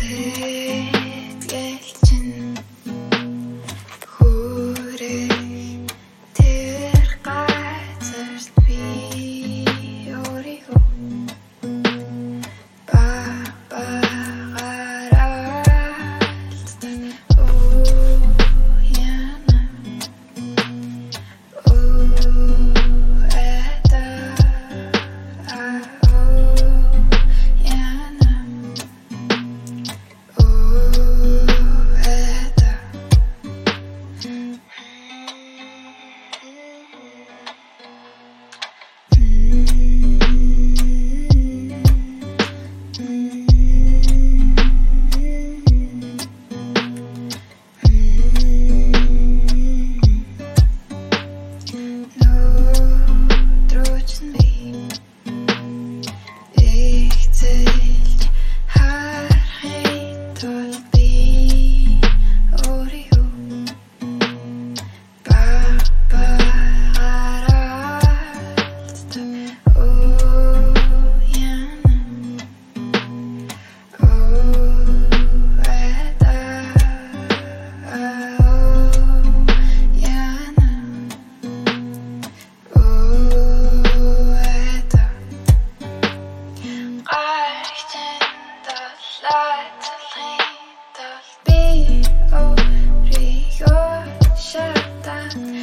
say Bye.